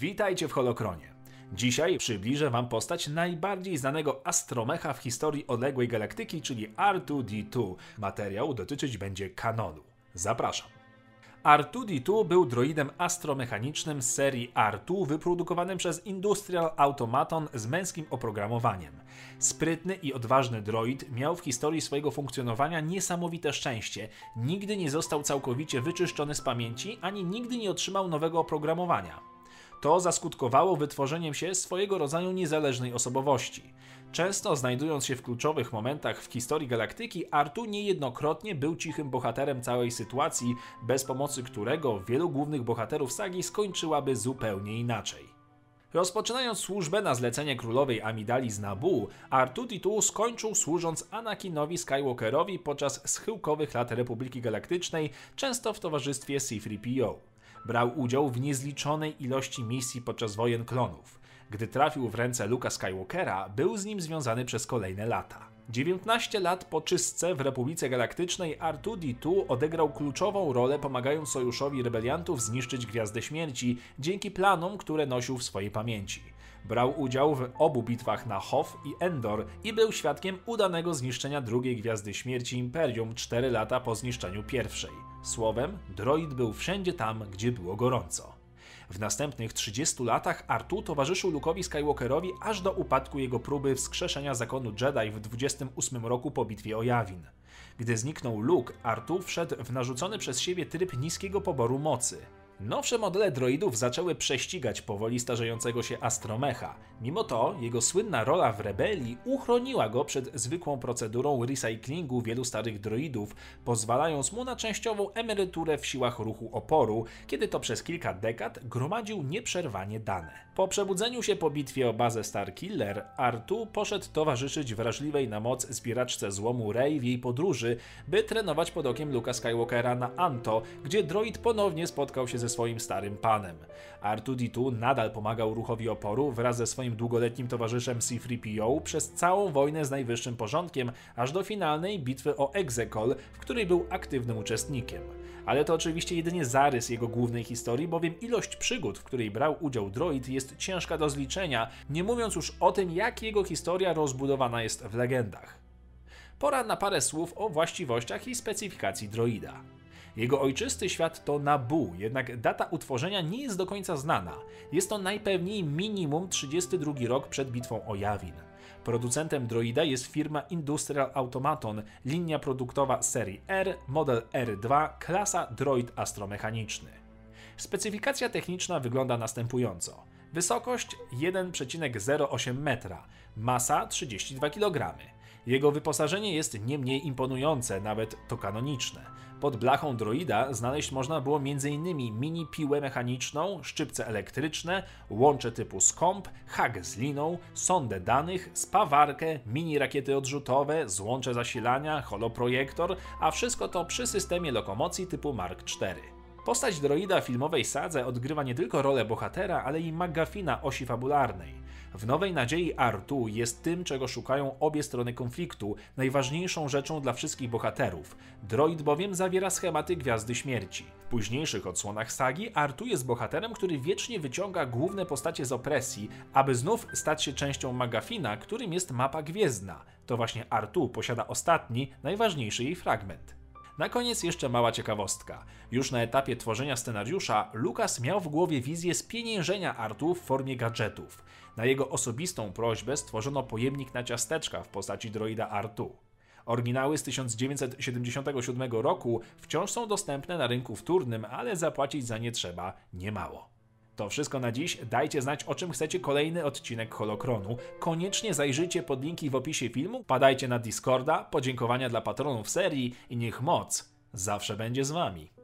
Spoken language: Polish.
Witajcie w Holokronie. Dzisiaj przybliżę Wam postać najbardziej znanego astromecha w historii odległej galaktyki, czyli R2-D2. Materiał dotyczyć będzie kanonu. Zapraszam. R2-D2 był droidem astromechanicznym z serii R2 wyprodukowanym przez Industrial Automaton z męskim oprogramowaniem. Sprytny i odważny droid miał w historii swojego funkcjonowania niesamowite szczęście. Nigdy nie został całkowicie wyczyszczony z pamięci, ani nigdy nie otrzymał nowego oprogramowania. To zaskutkowało wytworzeniem się swojego rodzaju niezależnej osobowości. Często znajdując się w kluczowych momentach w historii galaktyki, Artu niejednokrotnie był cichym bohaterem całej sytuacji, bez pomocy którego wielu głównych bohaterów sagi skończyłaby zupełnie inaczej. Rozpoczynając służbę na zlecenie królowej Amidali z Nabu, Artuditu skończył służąc Anakinowi Skywalkerowi podczas schyłkowych lat Republiki Galaktycznej, często w towarzystwie C-3PO. Brał udział w niezliczonej ilości misji podczas wojen klonów. Gdy trafił w ręce Luka Skywalkera, był z nim związany przez kolejne lata. 19 lat po czystce w Republice Galaktycznej R2-D2 odegrał kluczową rolę pomagając sojuszowi rebeliantów zniszczyć Gwiazdę Śmierci dzięki planom, które nosił w swojej pamięci. Brał udział w obu bitwach na Hoth i Endor i był świadkiem udanego zniszczenia drugiej Gwiazdy Śmierci Imperium 4 lata po zniszczeniu pierwszej. Słowem, droid był wszędzie tam, gdzie było gorąco. W następnych 30 latach Artu towarzyszył Luke'owi Skywalkerowi aż do upadku jego próby wskrzeszenia zakonu Jedi w 28 roku po bitwie o Yavin. Gdy zniknął Luke, Artu wszedł w narzucony przez siebie tryb niskiego poboru mocy. Nowsze modele droidów zaczęły prześcigać powoli starzejącego się Astromecha. Mimo to jego słynna rola w rebelii uchroniła go przed zwykłą procedurą recyklingu wielu starych droidów, pozwalając mu na częściową emeryturę w siłach ruchu oporu, kiedy to przez kilka dekad gromadził nieprzerwanie dane. Po przebudzeniu się po bitwie o bazę Starkiller, Artu poszedł towarzyszyć wrażliwej na moc zbieraczce złomu Rey w jej podróży, by trenować pod okiem Luka Skywalkera na Anto, gdzie droid ponownie spotkał się ze swoim starym panem. R2-D2 nadal pomagał ruchowi oporu wraz ze swoim długoletnim towarzyszem C-3PO przez całą wojnę z najwyższym porządkiem, aż do finalnej bitwy o Exegol, w której był aktywnym uczestnikiem. Ale to oczywiście jedynie zarys jego głównej historii, bowiem ilość przygód, w której brał udział droid jest ciężka do zliczenia, nie mówiąc już o tym, jak jego historia rozbudowana jest w legendach. Pora na parę słów o właściwościach i specyfikacji droida. Jego ojczysty świat to Nabu, jednak data utworzenia nie jest do końca znana. Jest to najpewniej minimum 32 rok przed bitwą o Yavin. Producentem droida jest firma Industrial Automaton, linia produktowa serii R, model R2, klasa droid astromechaniczny. Specyfikacja techniczna wygląda następująco. Wysokość 1,08 metra, masa 32 kg. Jego wyposażenie jest nie mniej imponujące, nawet to kanoniczne. Pod blachą droida znaleźć można było m.in. mini piłę mechaniczną, szczypce elektryczne, łącze typu skąp, hak z liną, sondę danych, spawarkę, mini rakiety odrzutowe, złącze zasilania, holoprojektor, a wszystko to przy systemie lokomocji typu Mark IV. Postać droida filmowej sadze odgrywa nie tylko rolę bohatera, ale i magafina osi fabularnej. W Nowej Nadziei Artu jest tym, czego szukają obie strony konfliktu, najważniejszą rzeczą dla wszystkich bohaterów. Droid bowiem zawiera schematy Gwiazdy Śmierci. W późniejszych odsłonach sagi Artu jest bohaterem, który wiecznie wyciąga główne postacie z opresji, aby znów stać się częścią Magafina, którym jest mapa gwiezdna. To właśnie Artu posiada ostatni, najważniejszy jej fragment. Na koniec jeszcze mała ciekawostka. Już na etapie tworzenia scenariusza Lucas miał w głowie wizję spieniężenia Artu w formie gadżetów. Na jego osobistą prośbę stworzono pojemnik na ciasteczka w postaci droida Artu. Oryginały z 1977 roku wciąż są dostępne na rynku wtórnym, ale zapłacić za nie trzeba niemało. To wszystko na dziś. Dajcie znać, o czym chcecie kolejny odcinek Holokronu. Koniecznie zajrzyjcie pod linki w opisie filmu, padajcie na Discorda, podziękowania dla patronów serii i niech moc zawsze będzie z wami.